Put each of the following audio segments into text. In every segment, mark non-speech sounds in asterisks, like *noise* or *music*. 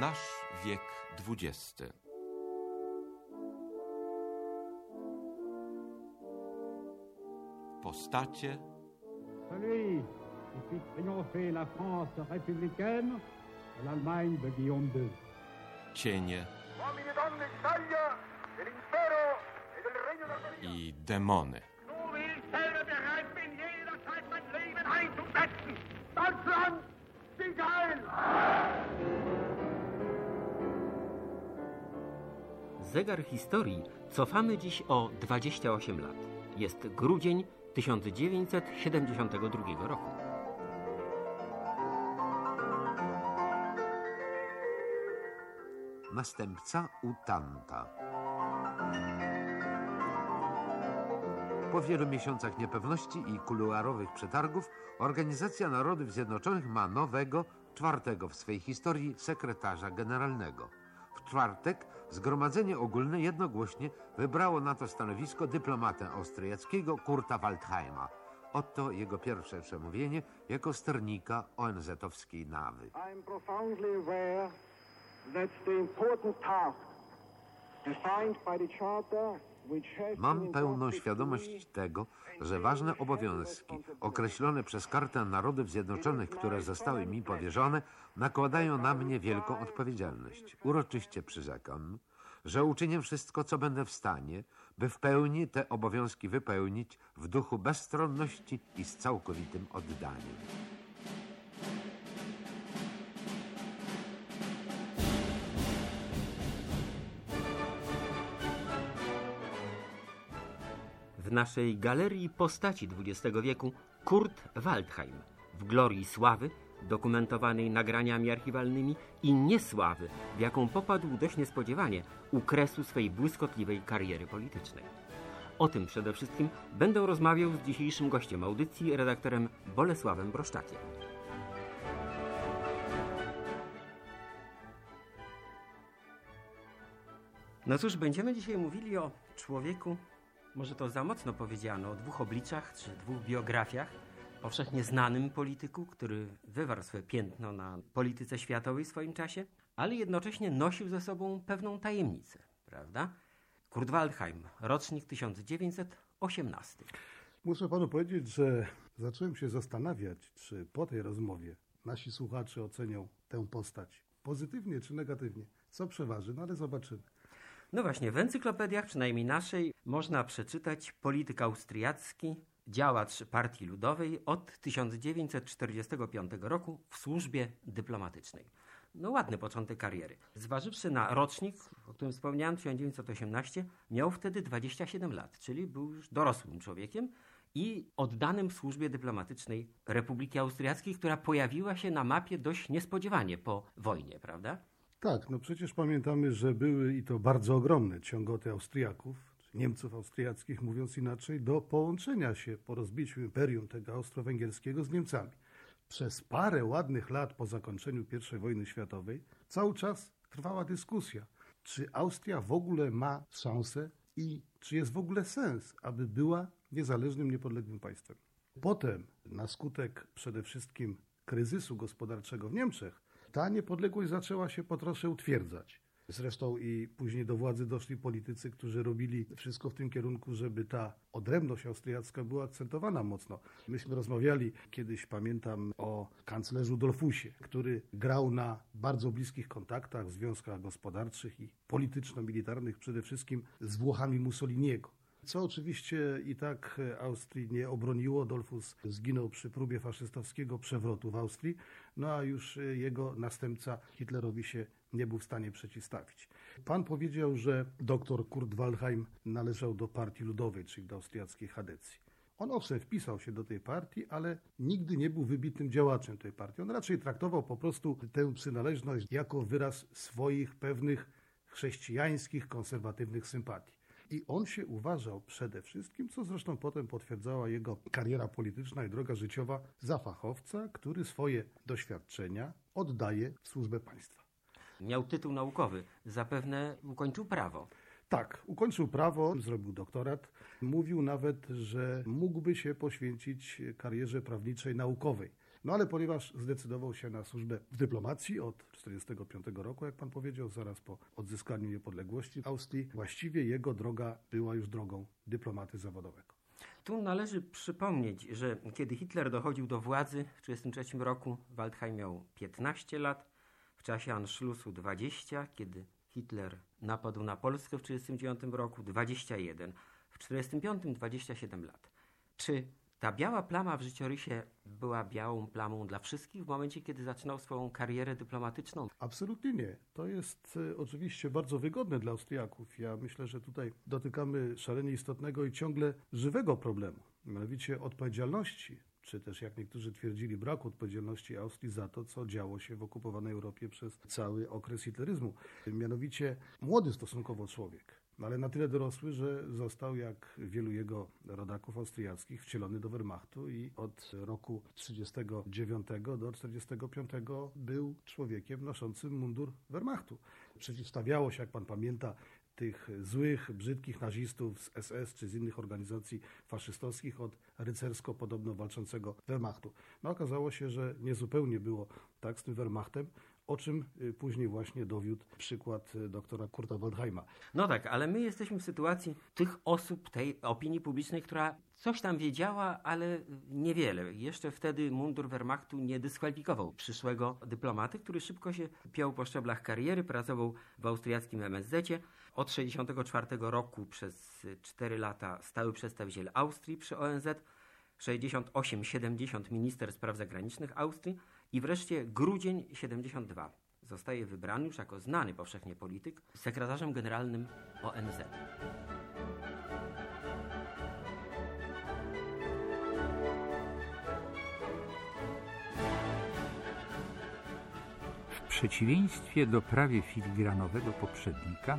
Nasz wiek XX. Postacie, Celui qui fit triompher la France républicaine de l'Allemagne de Guillaume II. cienie e i demony. Deutschland, sieg heil! Zegar historii cofamy dziś o 28 lat. Jest grudzień 1972 roku. Następca Utanta. Po wielu miesiącach niepewności i kuluarowych przetargów Organizacja Narodów Zjednoczonych ma nowego, czwartego w swej historii sekretarza generalnego. W czwartek Zgromadzenie Ogólne jednogłośnie wybrało na to stanowisko dyplomatę austriackiego Kurta Waldheima. Oto jego pierwsze przemówienie jako sternika ONZ-owskiej nawy. I'm profoundly aware that the important task defined by the Charter, Mam pełną świadomość tego, że ważne obowiązki określone przez Kartę Narodów Zjednoczonych, które zostały mi powierzone, nakładają na mnie wielką odpowiedzialność. Uroczyście przyrzekam, że uczynię wszystko, co będę w stanie, by w pełni te obowiązki wypełnić w duchu bezstronności i z całkowitym oddaniem. W naszej galerii postaci XX wieku Kurt Waldheim w glorii sławy, dokumentowanej nagraniami archiwalnymi i niesławy, w jaką popadł dość niespodziewanie u kresu swej błyskotliwej kariery politycznej. O tym przede wszystkim będę rozmawiał z dzisiejszym gościem audycji, redaktorem Bolesławem Broszczakiem. No cóż, będziemy dzisiaj mówili o człowieku, może to za mocno powiedziano, o dwóch obliczach czy dwóch biografiach. Powszechnie znanym polityku, który wywarł swoje piętno na polityce światowej w swoim czasie, ale jednocześnie nosił ze sobą pewną tajemnicę, prawda? Kurt Waldheim, rocznik 1918. Muszę panu powiedzieć, że zacząłem się zastanawiać, czy po tej rozmowie nasi słuchacze ocenią tę postać pozytywnie czy negatywnie. Co przeważy, no ale zobaczymy. No właśnie, w encyklopediach, przynajmniej naszej, można przeczytać polityk austriacki, działacz Partii Ludowej od 1945 roku w służbie dyplomatycznej. No ładny początek kariery. Zważywszy na rocznik, o którym wspomniałem, 1918, miał wtedy 27 lat, czyli był już dorosłym człowiekiem i oddanym służbie dyplomatycznej Republiki Austriackiej, która pojawiła się na mapie dość niespodziewanie po wojnie, prawda? Tak, no przecież pamiętamy, że były i to bardzo ogromne ciągoty Austriaków, Niemców austriackich, mówiąc inaczej, do połączenia się po rozbiciu imperium tego austro-węgierskiego z Niemcami. Przez parę ładnych lat po zakończeniu I wojny światowej cały czas trwała dyskusja, czy Austria w ogóle ma szansę i czy jest w ogóle sens, aby była niezależnym, niepodległym państwem. Potem, na skutek przede wszystkim kryzysu gospodarczego w Niemczech, ta niepodległość zaczęła się po trosze utwierdzać. Zresztą i później do władzy doszli politycy, którzy robili wszystko w tym kierunku, żeby ta odrębność austriacka była akcentowana mocno. Myśmy rozmawiali kiedyś, pamiętam, o kanclerzu Dolfusie, który grał na bardzo bliskich kontaktach, związkach gospodarczych i polityczno-militarnych, przede wszystkim z Włochami Mussoliniego. Co oczywiście i tak Austrii nie obroniło. Dolfus zginął przy próbie faszystowskiego przewrotu w Austrii, no a już jego następca Hitlerowi się nie był w stanie przeciwstawić. Pan powiedział, że dr Kurt Waldheim należał do Partii Ludowej, czyli do austriackiej Hadecji. On owszem wpisał się do tej partii, ale nigdy nie był wybitnym działaczem tej partii. On raczej traktował po prostu tę przynależność jako wyraz swoich pewnych chrześcijańskich, konserwatywnych sympatii. I on się uważał przede wszystkim, co zresztą potem potwierdzała jego kariera polityczna i droga życiowa, za fachowca, który swoje doświadczenia oddaje w służbę państwa. Miał tytuł naukowy, zapewne ukończył prawo. Tak, ukończył prawo, zrobił doktorat. Mówił nawet, że mógłby się poświęcić karierze prawniczej naukowej. No ale ponieważ zdecydował się na służbę w dyplomacji od 1945 roku, jak pan powiedział, zaraz po odzyskaniu niepodległości Austrii, właściwie jego droga była już drogą dyplomaty zawodowego. Tu należy przypomnieć, że kiedy Hitler dochodził do władzy w 1933 roku, Waldheim miał 15 lat, w czasie Anschlussu 20, kiedy Hitler napadł na Polskę w 1939 roku 21, w 1945 27 lat. Czy ta biała plama w życiorysie była białą plamą dla wszystkich w momencie, kiedy zaczynał swoją karierę dyplomatyczną? Absolutnie nie. To jest e, oczywiście bardzo wygodne dla Austriaków. Ja myślę, że tutaj dotykamy szalenie istotnego i ciągle żywego problemu, mianowicie odpowiedzialności, czy też jak niektórzy twierdzili, braku odpowiedzialności Austrii za to, co działo się w okupowanej Europie przez cały okres hitleryzmu. Mianowicie młody stosunkowo człowiek ale na tyle dorosły, że został, jak wielu jego rodaków austriackich, wcielony do Wehrmachtu i od roku 1939 do 1945 był człowiekiem noszącym mundur Wehrmachtu. Przeciwstawiało się, jak pan pamięta, tych złych, brzydkich nazistów z SS czy z innych organizacji faszystowskich od rycersko podobno walczącego Wehrmachtu. No okazało się, że niezupełnie było tak z tym Wehrmachtem, o czym y, później właśnie dowiódł przykład y, doktora Kurta Waldheima. No tak, ale my jesteśmy w sytuacji tych osób, tej opinii publicznej, która coś tam wiedziała, ale niewiele. Jeszcze wtedy mundur Wehrmachtu nie dyskwalifikował przyszłego dyplomaty, który szybko się piął po szczeblach kariery, pracował w austriackim MSZ. Od 1964 roku przez 4 lata stały przedstawiciel Austrii przy ONZ, 68-70 minister spraw zagranicznych Austrii, i wreszcie grudzień 72. Zostaje wybrany już jako znany powszechnie polityk sekretarzem generalnym ONZ. W przeciwieństwie do prawie filigranowego poprzednika,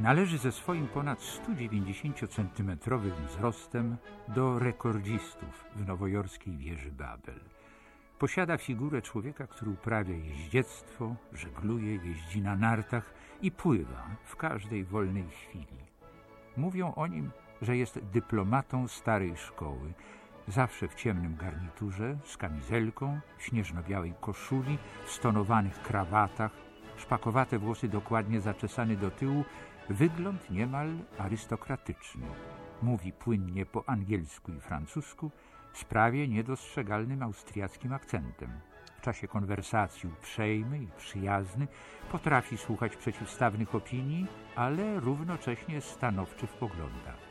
należy ze swoim ponad 190-centymetrowym wzrostem do rekordzistów w nowojorskiej wieży Babel – Posiada figurę człowieka, który uprawia jeździectwo, żegluje, jeździ na nartach i pływa w każdej wolnej chwili. Mówią o nim, że jest dyplomatą starej szkoły, zawsze w ciemnym garniturze, z kamizelką, w śnieżno-białej koszuli, w stonowanych krawatach, szpakowate włosy dokładnie zaczesane do tyłu, wygląd niemal arystokratyczny. Mówi płynnie po angielsku i francusku, z prawie niedostrzegalnym austriackim akcentem. W czasie konwersacji uprzejmy i przyjazny, potrafi słuchać przeciwstawnych opinii, ale równocześnie stanowczy w poglądach.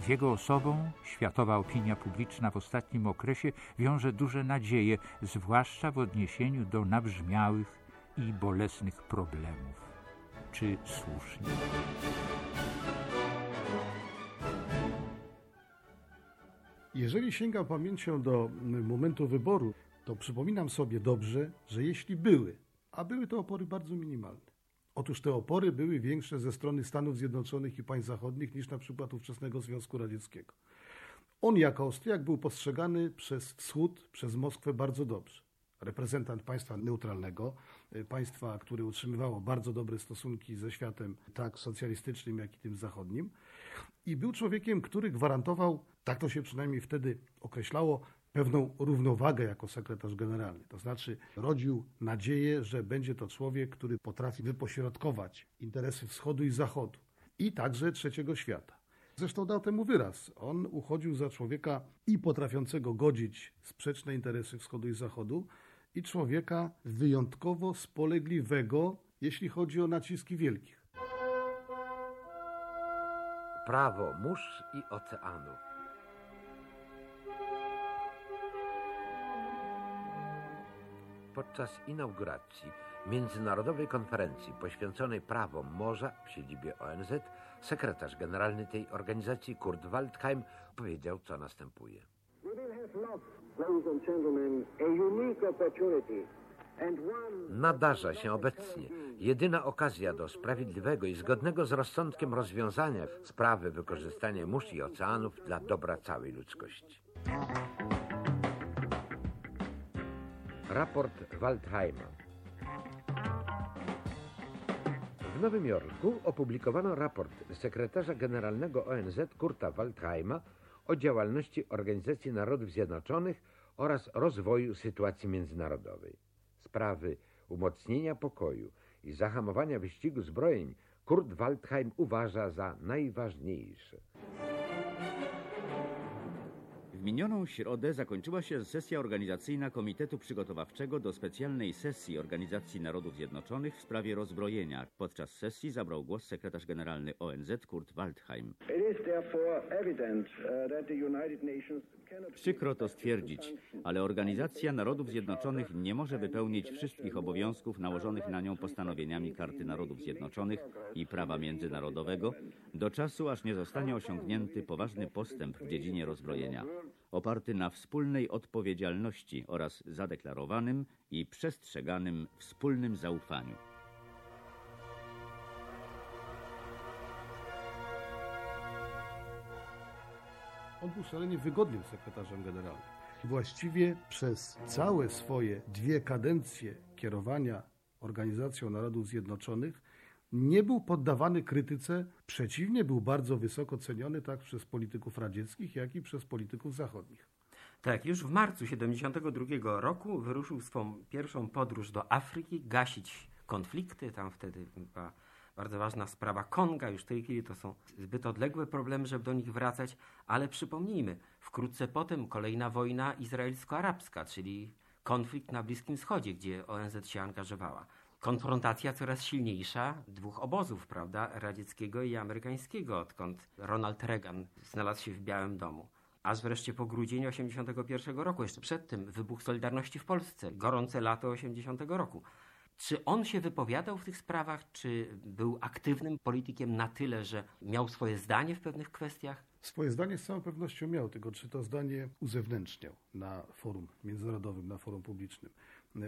Z jego osobą światowa opinia publiczna w ostatnim okresie wiąże duże nadzieje, zwłaszcza w odniesieniu do nabrzmiałych i bolesnych problemów. Czy słusznie? Jeżeli sięgam pamięcią do momentu wyboru, to przypominam sobie dobrze, że jeśli były, a były to opory bardzo minimalne. Otóż te opory były większe ze strony Stanów Zjednoczonych i państw zachodnich niż na przykład ówczesnego Związku Radzieckiego. On jako Austriak był postrzegany przez Wschód, przez Moskwę bardzo dobrze. Reprezentant państwa neutralnego, y, państwa, które utrzymywało bardzo dobre stosunki ze światem tak socjalistycznym, jak i tym zachodnim. I był człowiekiem, który gwarantował tak to się przynajmniej wtedy określało, pewną równowagę jako sekretarz generalny. To znaczy rodził nadzieję, że będzie to człowiek, który potrafi wypośrodkować interesy wschodu i zachodu i także trzeciego świata. Zresztą dał temu wyraz. On uchodził za człowieka i potrafiącego godzić sprzeczne interesy wschodu i zachodu, i człowieka wyjątkowo spolegliwego, jeśli chodzi o naciski wielkich. Prawo mórz i oceanu. podczas inauguracji międzynarodowej konferencji poświęconej prawom morza w siedzibie ONZ sekretarz generalny tej organizacji Kurt Waldheim powiedział, co następuje. Nadarza się obecnie jedyna okazja do sprawiedliwego i zgodnego z rozsądkiem rozwiązania sprawy wykorzystania mórz i oceanów dla dobra całej ludzkości. Raport Waldheima. W Nowym Jorku opublikowano raport sekretarza generalnego ONZ Kurta Waldheima o działalności Organizacji Narodów Zjednoczonych oraz rozwoju sytuacji międzynarodowej. Sprawy umocnienia pokoju i zahamowania wyścigu zbrojeń Kurt Waldheim uważa za najważniejsze. W minioną środę zakończyła się sesja organizacyjna Komitetu Przygotowawczego do specjalnej sesji Organizacji Narodów Zjednoczonych w sprawie rozbrojenia. Podczas sesji zabrał głos sekretarz generalny ONZ Kurt Waldheim. Przykro to stwierdzić, ale Organizacja Narodów Zjednoczonych nie może wypełnić wszystkich obowiązków nałożonych na nią postanowieniami Karty Narodów Zjednoczonych i prawa międzynarodowego do czasu, aż nie zostanie osiągnięty poważny postęp w dziedzinie rozbrojenia, oparty na wspólnej odpowiedzialności oraz zadeklarowanym i przestrzeganym wspólnym zaufaniu. On był szalenie wygodnym sekretarzem generalnym. Właściwie przez całe swoje dwie kadencje kierowania Organizacją Narodów Zjednoczonych nie był poddawany krytyce, przeciwnie, był bardzo wysoko ceniony tak przez polityków radzieckich, jak i przez polityków zachodnich. Tak, już w marcu 1972 roku wyruszył swą pierwszą podróż do Afryki, gasić konflikty. Tam wtedy była bardzo ważna sprawa Konga. Już w tej chwili to są zbyt odległe problemy, żeby do nich wracać, ale przypomnijmy, wkrótce potem kolejna wojna izraelsko-arabska, czyli konflikt na Bliskim Wschodzie, gdzie ONZ się angażowała. Konfrontacja coraz silniejsza dwóch obozów, prawda, radzieckiego i amerykańskiego, odkąd Ronald Reagan znalazł się w Białym Domu. Aż wreszcie po grudzień 81 roku, jeszcze przed tym, wybuch Solidarności w Polsce, gorące lato 80 roku. Czy on się wypowiadał w tych sprawach, czy był aktywnym politykiem na tyle, że miał swoje zdanie w pewnych kwestiach? Swoje zdanie z całą pewnością miał, tylko czy to zdanie uzewnętrzniał na forum międzynarodowym, na forum publicznym.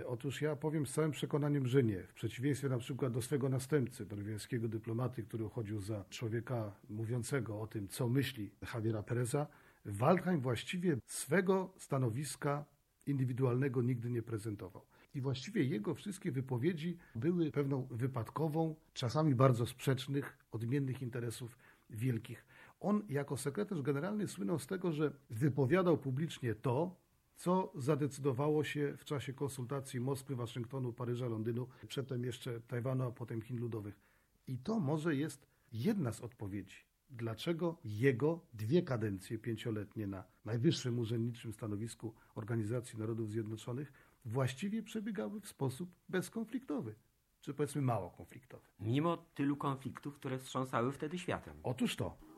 Otóż ja powiem z całym przekonaniem, że nie. W przeciwieństwie na przykład do swego następcy, norweskiego dyplomaty, który uchodził za człowieka mówiącego o tym, co myśli Javiera Pereza, Waldheim właściwie swego stanowiska indywidualnego nigdy nie prezentował. I właściwie jego wszystkie wypowiedzi były pewną wypadkową, czasami bardzo sprzecznych, odmiennych interesów wielkich. On jako sekretarz generalny słynął z tego, że wypowiadał publicznie to, co zadecydowało się w czasie konsultacji Moskwy, Waszyngtonu, Paryża, Londynu, przedtem jeszcze Tajwanu, a potem Chin Ludowych. I to może jest jedna z odpowiedzi, dlaczego jego dwie kadencje pięcioletnie na najwyższym urzędniczym stanowisku Organizacji Narodów Zjednoczonych właściwie przebiegały w sposób bezkonfliktowy, czy powiedzmy mało konfliktowy. Mimo tylu konfliktów, które wstrząsały wtedy światem. Otóż to.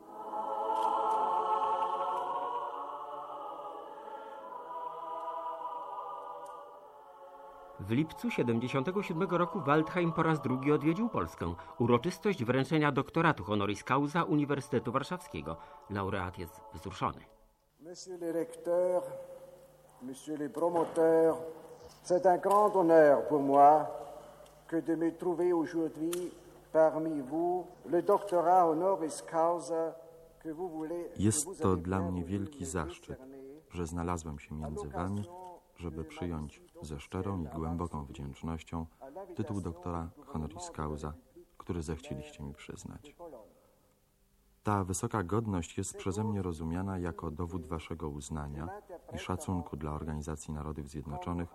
W lipcu 77 roku Waldheim po raz drugi odwiedził Polskę. Uroczystość wręczenia doktoratu honoris causa Uniwersytetu Warszawskiego. Laureat jest wzruszony. Monsieur le recteur, monsieur le promoteur, c'est un grand honneur pour moi que de me trouver aujourd'hui parmi vous le doctorat honoris causa que vous voulez. Jest to dla mnie wielki zaszczyt, że znalazłem się między wami, żeby przyjąć ze szczerą i głęboką wdzięcznością tytuł doktora honoris causa, który zechcieliście mi przyznać. Ta wysoka godność jest przeze mnie rozumiana jako dowód waszego uznania i szacunku dla Organizacji Narodów Zjednoczonych,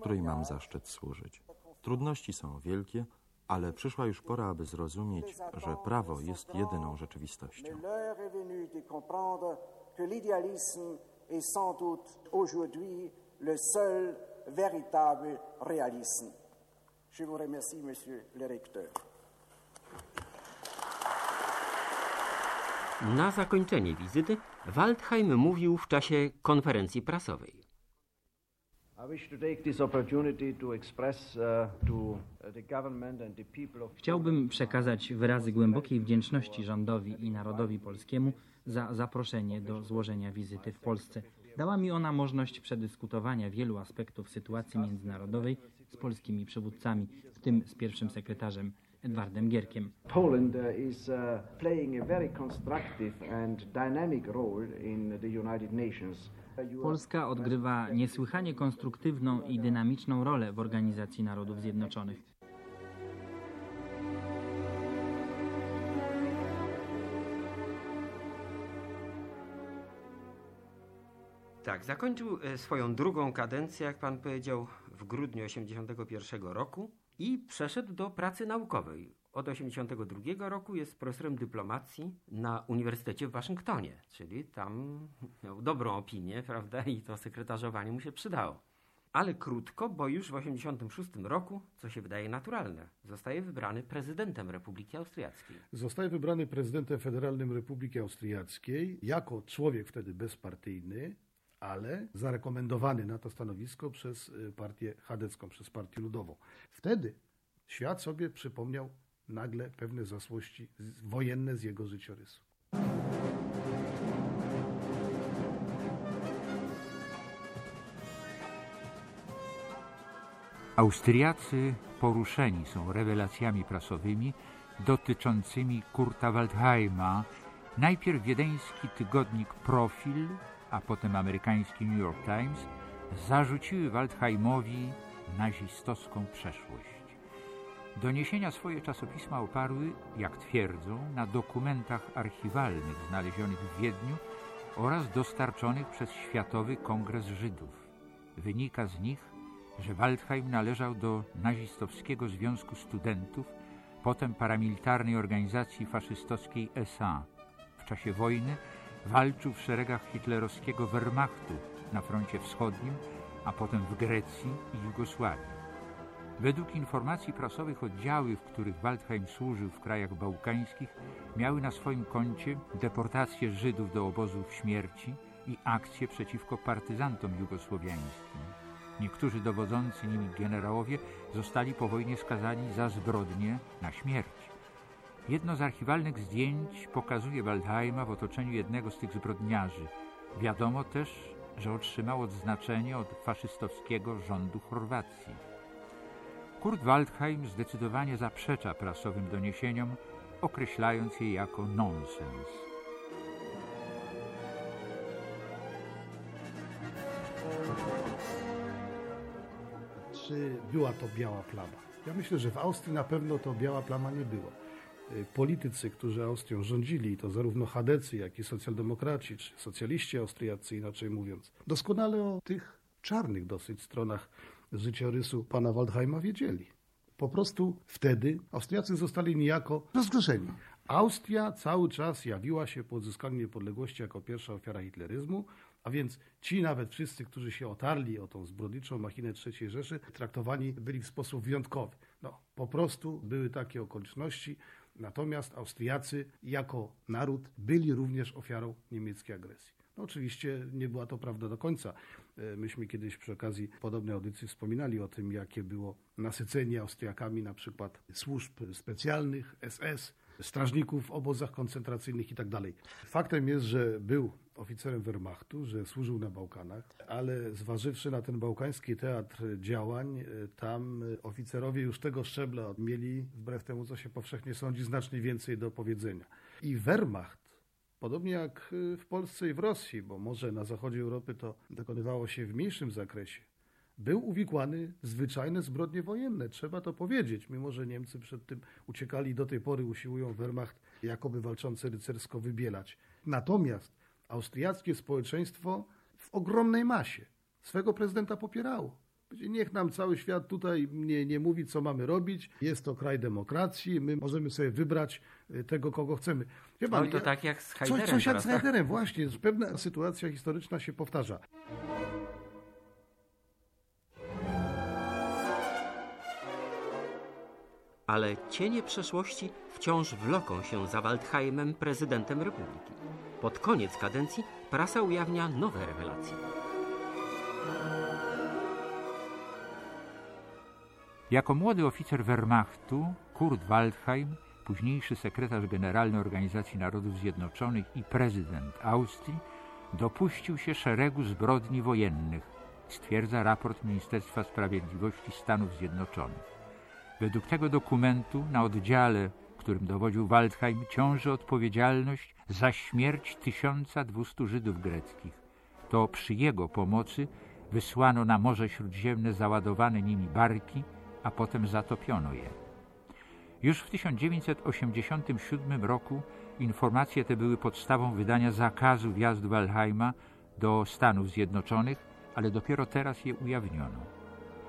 której mam zaszczyt służyć. Trudności są wielkie, ale przyszła już pora, aby zrozumieć, że prawo jest jedyną rzeczywistością. Est sans doute aujourd'hui le seul véritable réalisme. Je vous remercie, monsieur le recteur. Na zakończenie wizyty Waldheim mówił w czasie konferencji prasowej. Uh, of Chciałbym przekazać wyrazy głębokiej wdzięczności rządowi i narodowi polskiemu za zaproszenie do złożenia wizyty w Polsce. Dała mi ona możliwość przedyskutowania wielu aspektów sytuacji międzynarodowej z polskimi przywódcami, w tym z pierwszym sekretarzem Edwardem Gierkiem. Poland uh, is uh, playing a very constructive and dynamic role in the United Nations. Polska odgrywa niesłychanie konstruktywną i dynamiczną rolę w Organizacji Narodów Zjednoczonych. Tak, zakończył e, swoją drugą kadencję, jak pan powiedział, w grudniu 1981 roku i przeszedł do pracy naukowej. Od 1982 roku jest profesorem dyplomacji na Uniwersytecie w Waszyngtonie, czyli tam miał dobrą opinię, *laughs* prawda, i to sekretarzowanie mu się przydało. Ale krótko, bo już w 1986 roku, co się wydaje naturalne, zostaje wybrany prezydentem Republiki Austriackiej. Zostaje wybrany prezydentem Federalnym Republiki Austriackiej jako człowiek wtedy bezpartyjny, ale zarekomendowany na to stanowisko przez y, partię chadecką, przez partię ludową. Wtedy świat sobie przypomniał nagle pewne zasłości wojenne z jego życiorysu. Austriacy poruszeni są rewelacjami prasowymi dotyczącymi Kurta Waldheima. Najpierw wiedeński tygodnik Profil, a potem amerykański New York Times zarzuciły Waldheimowi nazistowską przeszłość. Doniesienia swoje czasopisma oparły, jak twierdzą, na dokumentach archiwalnych znalezionych w Wiedniu oraz dostarczonych przez Światowy Kongres Żydów. Wynika z nich, że Waldheim należał do nazistowskiego Związku Studentów, potem paramilitarnej organizacji faszystowskiej SA. W czasie wojny walczył w szeregach hitlerowskiego Wehrmachtu na froncie wschodnim, a potem w Grecji i Jugosławii. Według informacji prasowych oddziały, w których Waldheim służył w krajach bałkańskich, miały na swoim koncie deportację Żydów do obozów śmierci i akcje przeciwko partyzantom jugosłowiańskim. Niektórzy dowodzący nimi generałowie zostali po wojnie skazani za zbrodnie na śmierć. Jedno z archiwalnych zdjęć pokazuje Waldheima w otoczeniu jednego z tych zbrodniarzy. Wiadomo też, że otrzymał odznaczenie od faszystowskiego rządu Chorwacji. Kurt Waldheim zdecydowanie zaprzecza prasowym doniesieniom, określając je jako nonsens. Czy była to biała plama? Ja myślę, że w Austrii na pewno to biała plama nie była. Y, politycy, którzy Austrią rządzili, to zarówno chadecy, jak i socjaldemokraci, czy socjaliści austriacy, inaczej mówiąc, doskonale o tych czarnych dosyć stronach życiorysu pana Waldheima wiedzieli. Po prostu wtedy Austriacy zostali niejako rozgrzeszeni. Austria cały czas jawiła się po odzyskaniu niepodległości jako pierwsza ofiara hitleryzmu, a więc ci nawet wszyscy, którzy się otarli o tą zbrodniczą machinę III Rzeszy, traktowani byli w sposób wyjątkowy. No, po prostu były takie okoliczności, natomiast Austriacy jako naród byli również ofiarą niemieckiej agresji. No, oczywiście nie była to prawda do końca. E, myśmy kiedyś przy okazji podobnej audycji wspominali o tym, jakie było nasycenie Austriakami na przykład służb specjalnych, SS, strażników w obozach koncentracyjnych itd. Tak Faktem jest, że był oficerem Wehrmachtu, że służył na Bałkanach, ale zważywszy na ten bałkański teatr działań, e, tam oficerowie już tego szczebla mieli, wbrew temu co się powszechnie sądzi, znacznie więcej do powiedzenia. I Wehrmacht Podobnie jak y, w Polsce i w Rosji, bo może na zachodzie Europy to dokonywało się w mniejszym zakresie. Był uwikłany w zwyczajne zbrodnie wojenne, trzeba to powiedzieć, mimo że Niemcy przed tym uciekali do tej pory usiłują Wehrmacht jakoby walczący rycersko wybielać. Natomiast austriackie społeczeństwo w ogromnej masie swego prezydenta popierało. Niech nam cały świat tutaj nie, nie mówi, co mamy robić. Jest to kraj demokracji, my możemy sobie wybrać y, tego, kogo chcemy. Wie pan, to ja, tak jak z Heiderem. Coś, coś jak z tak? Heiderem, właśnie. Pewna sytuacja historyczna się powtarza. Ale cienie przeszłości wciąż wloką się za Waldheimem, prezydentem republiki. Pod koniec kadencji prasa ujawnia nowe rewelacje. Jako młody oficer Wehrmachtu, Kurt Waldheim, późniejszy sekretarz generalny Organizacji Narodów Zjednoczonych i prezydent Austrii, dopuścił się szeregu zbrodni wojennych, stwierdza raport Ministerstwa Sprawiedliwości Stanów Zjednoczonych. Według tego dokumentu na oddziale, którym dowodził Waldheim, ciąży odpowiedzialność za śmierć 1200 Żydów greckich. To przy jego pomocy wysłano na Morze Śródziemne załadowane nimi barki, a potem zatopiono je. Już w 1987 roku informacje te były podstawą wydania zakazu wjazdu Walheima do Stanów Zjednoczonych, ale dopiero teraz je ujawniono.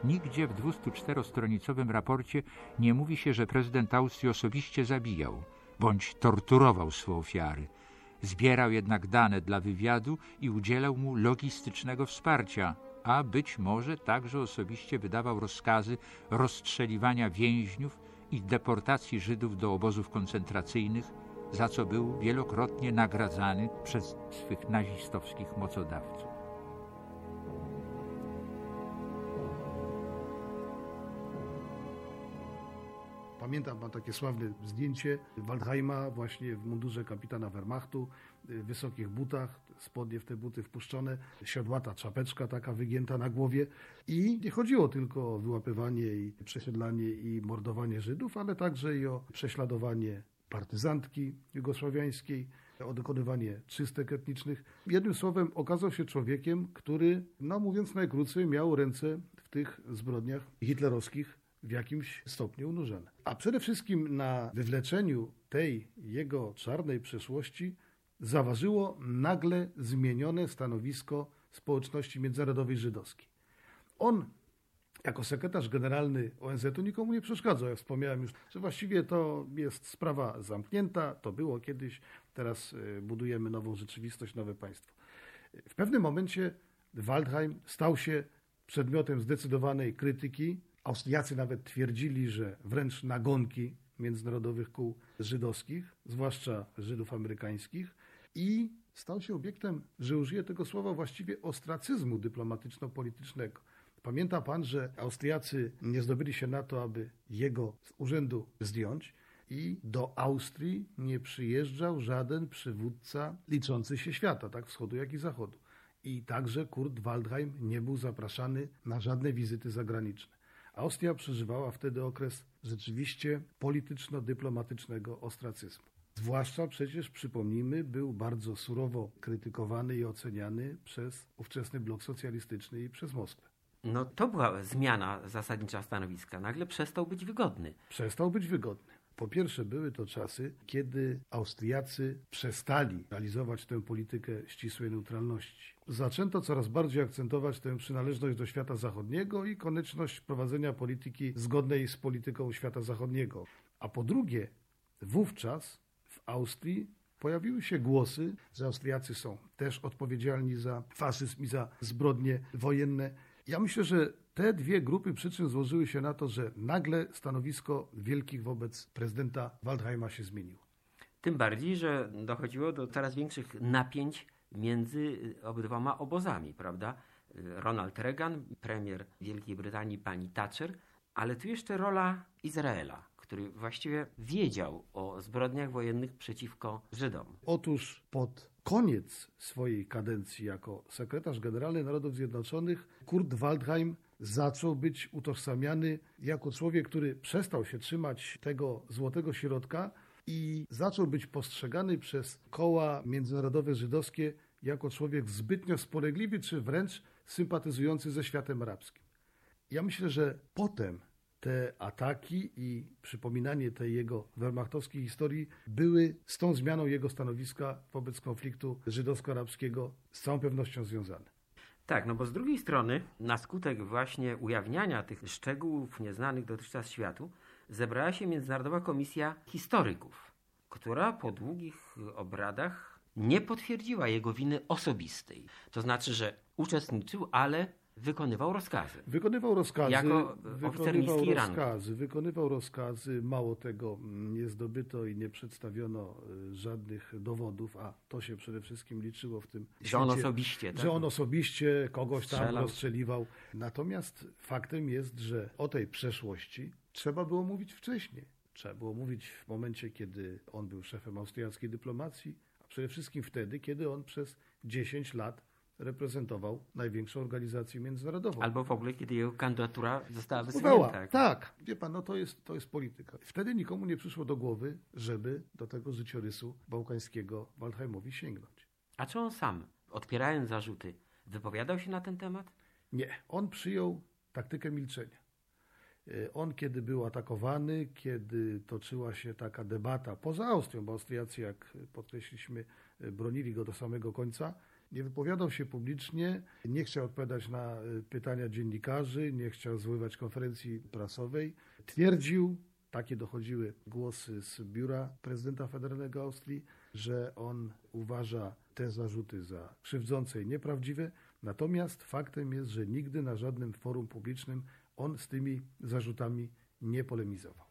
Nigdzie w 204-stronicowym raporcie nie mówi się, że prezydent Austrii osobiście zabijał bądź torturował swoje ofiary. Zbierał jednak dane dla wywiadu i udzielał mu logistycznego wsparcia, a być może także osobiście wydawał rozkazy rozstrzeliwania więźniów i deportacji Żydów do obozów koncentracyjnych, za co był wielokrotnie nagradzany przez swych nazistowskich mocodawców. Pamiętam, mam takie sławne zdjęcie Waldheima właśnie w mundurze kapitana Wehrmachtu, w wysokich butach, spodnie w te buty wpuszczone, siodłata czapeczka taka wygięta na głowie. I nie chodziło tylko o wyłapywanie i przesiedlanie i mordowanie Żydów, ale także i o prześladowanie partyzantki jugosławiańskiej, o dokonywanie czystek etnicznych. Jednym słowem okazał się człowiekiem, który, no mówiąc najkrócej, miał ręce w tych zbrodniach hitlerowskich w jakimś stopniu unurzone. A przede wszystkim na wywleczeniu tej jego czarnej przeszłości zaważyło nagle zmienione stanowisko społeczności międzynarodowej żydowskiej. On jako sekretarz generalny ONZ-u nikomu nie przeszkadzał. Ja wspomniałem już, że właściwie to jest sprawa zamknięta, to było kiedyś, teraz y, budujemy nową rzeczywistość, nowe państwo. W pewnym momencie Waldheim stał się przedmiotem zdecydowanej krytyki. Austriacy nawet twierdzili, że wręcz nagonki międzynarodowych kół żydowskich, zwłaszcza Żydów amerykańskich, i stał się obiektem, że użyję tego słowa, właściwie ostracyzmu dyplomatyczno-politycznego. Pamięta pan, że Austriacy nie zdobyli się na to, aby jego z urzędu zdjąć i do Austrii nie przyjeżdżał żaden przywódca liczący się świata, tak wschodu, jak i zachodu. I także Kurt Waldheim nie był zapraszany na żadne wizyty zagraniczne. Austria przeżywała wtedy okres rzeczywiście polityczno-dyplomatycznego ostracyzmu. Zwłaszcza przecież, przypomnijmy, był bardzo surowo krytykowany i oceniany przez ówczesny blok socjalistyczny i przez Moskwę. No to była zmiana zasadnicza stanowiska. Nagle przestał być wygodny. Przestał być wygodny. Po pierwsze, były to czasy, kiedy Austriacy przestali realizować tę politykę ścisłej neutralności. Zaczęto coraz bardziej akcentować tę przynależność do świata zachodniego i konieczność prowadzenia polityki zgodnej z polityką świata zachodniego. A po drugie, wówczas w Austrii pojawiły się głosy, że Austriacy są też odpowiedzialni za faszyzm i za zbrodnie wojenne. Ja myślę, że te dwie grupy przyczyn złożyły się na to, że nagle stanowisko wielkich wobec prezydenta Waldheima się zmieniło. Tym bardziej, że dochodziło do coraz większych napięć między obydwoma obozami, prawda? Ronald Reagan, premier Wielkiej Brytanii, pani Thatcher, ale tu jeszcze rola Izraela, który właściwie wiedział o zbrodniach wojennych przeciwko Żydom. Otóż pod koniec swojej kadencji jako sekretarz generalny Narodów Zjednoczonych Kurt Waldheim zaczął być utożsamiany jako człowiek, który przestał się trzymać tego złotego środka i zaczął być postrzegany przez koła międzynarodowe żydowskie jako człowiek zbytnio spolegliwy, czy wręcz sympatyzujący ze światem arabskim. Ja myślę, że potem te ataki i przypominanie tej jego wehrmachtowskiej historii były z tą zmianą jego stanowiska wobec konfliktu żydowsko-arabskiego z całą pewnością związane. Tak, no bo z drugiej strony, na skutek właśnie ujawniania tych szczegółów nieznanych dotychczas światu, zebrała się Międzynarodowa Komisja Historyków, która po długich obradach nie potwierdziła jego winy osobistej. To znaczy, że uczestniczył, ale wykonywał rozkazy. Wykonywał rozkazy. Jako wykonywał rozkazy, wykonywał rozkazy. Mało tego, nie zdobyto i nie przedstawiono y, żadnych dowodów, a to się przede wszystkim liczyło w tym. Że on osobiście. Tak? Że on osobiście kogoś tam Strzelał. rozstrzeliwał. Natomiast faktem jest, że o tej przeszłości trzeba było mówić wcześniej. Trzeba było mówić w momencie, kiedy on był szefem austriackiej dyplomacji, a przede wszystkim wtedy, kiedy on przez 10 lat reprezentował największą organizację międzynarodową. Albo w ogóle, kiedy jego kandydatura została wysunięta. Tak. tak, wie pan, no to jest, to jest polityka. Wtedy nikomu nie przyszło do głowy, żeby do tego życiorysu bałkańskiego Waldheimowi sięgnąć. A czy on sam, odpierając zarzuty, wypowiadał się na ten temat? Nie, on przyjął taktykę milczenia. E, on, kiedy był atakowany, kiedy toczyła się taka debata poza Austrią, bo Austriacy, jak podkreśliliśmy, e, bronili go do samego końca, Nie wypowiadał się publicznie, nie chciał odpowiadać na y, pytania dziennikarzy, nie chciał zwoływać konferencji prasowej. Twierdził, takie dochodziły głosy z biura prezydenta federalnego Austrii, że on uważa te zarzuty za krzywdzące i nieprawdziwe. Natomiast faktem jest, że nigdy na żadnym forum publicznym on z tymi zarzutami nie polemizował.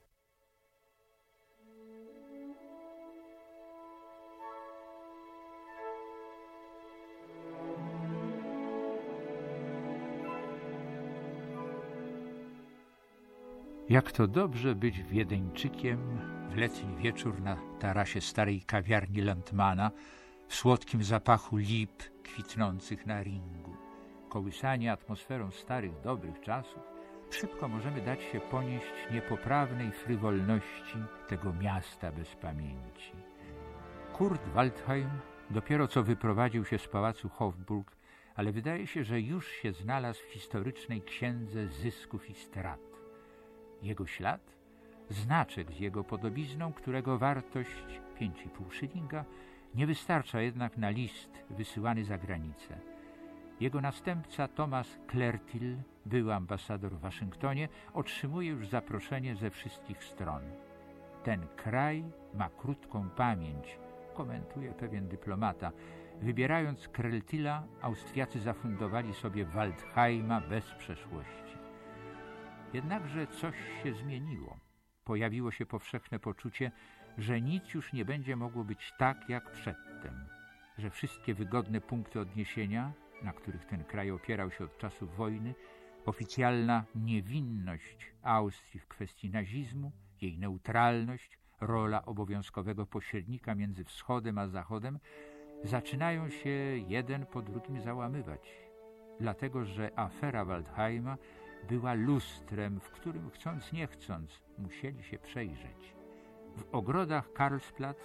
Jak to dobrze być wiedeńczykiem w letni wieczór na tarasie starej kawiarni Landmana w słodkim zapachu lip kwitnących na ringu. Kołysani atmosferą starych, dobrych czasów, szybko możemy dać się ponieść niepoprawnej frywolności tego miasta bez pamięci. Kurt Waldheim dopiero co wyprowadził się z pałacu Hofburg, ale wydaje się, że już się znalazł w historycznej księdze zysków i strat. Jego ślad? Znaczek z jego podobizną, którego wartość 5,5 szylinga nie wystarcza jednak na list wysyłany za granicę. Jego następca Thomas Klertil, były ambasador w Waszyngtonie, otrzymuje już zaproszenie ze wszystkich stron. Ten kraj ma krótką pamięć, komentuje pewien dyplomata. Wybierając Kreltila, Austriacy zafundowali sobie Waldheima bez przeszłości. Jednakże coś się zmieniło. Pojawiło się powszechne poczucie, że nic już nie będzie mogło być tak jak przedtem, że wszystkie wygodne punkty odniesienia, na których ten kraj opierał się od czasów wojny, oficjalna niewinność Austrii w kwestii nazizmu, jej neutralność, rola obowiązkowego pośrednika między wschodem a zachodem, zaczynają się jeden po drugim załamywać, dlatego że afera Waldheima była lustrem, w którym chcąc nie chcąc musieli się przejrzeć. W ogrodach Karlsplatz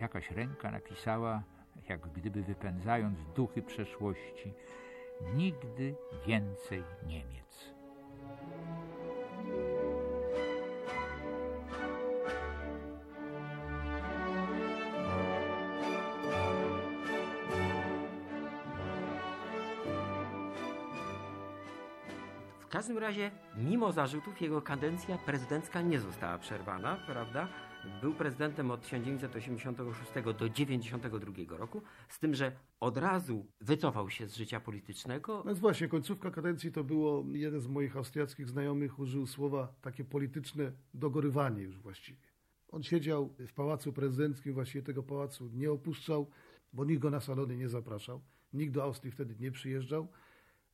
jakaś ręka napisała, jak gdyby wypędzając duchy przeszłości, nigdy więcej Niemiec. W każdym razie, mimo zarzutów, jego kadencja prezydencka nie została przerwana, prawda? Był prezydentem od 1986 do 1992 roku, z tym, że od razu wycofał się z życia politycznego. No właśnie, końcówka kadencji to było, jeden z moich austriackich znajomych użył słowa takie polityczne dogorywanie już właściwie. On siedział w pałacu prezydenckim, właściwie tego pałacu nie opuszczał, bo nikt go na salony nie zapraszał, nikt do Austrii wtedy nie przyjeżdżał.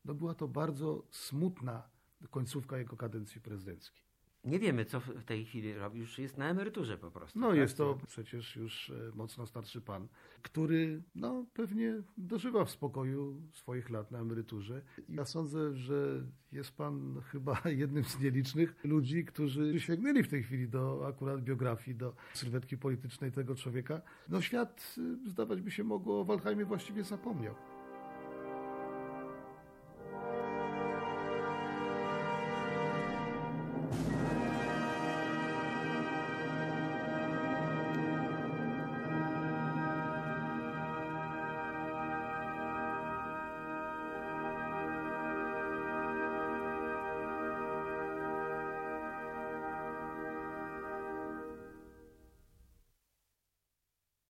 No była to bardzo smutna końcówka jego kadencji prezydenckiej. Nie wiemy, co w tej chwili robi, już jest na emeryturze po prostu. No tak? jest to przecież już e, mocno starszy pan, który no, pewnie dożywa w spokoju swoich lat na emeryturze. Ja sądzę, że jest pan chyba *laughs* jednym z nielicznych ludzi, którzy sięgnęli w tej chwili do akurat biografii, do sylwetki politycznej tego człowieka. No świat, e, zdawać by się mogło, o Waldheimie właściwie zapomniał.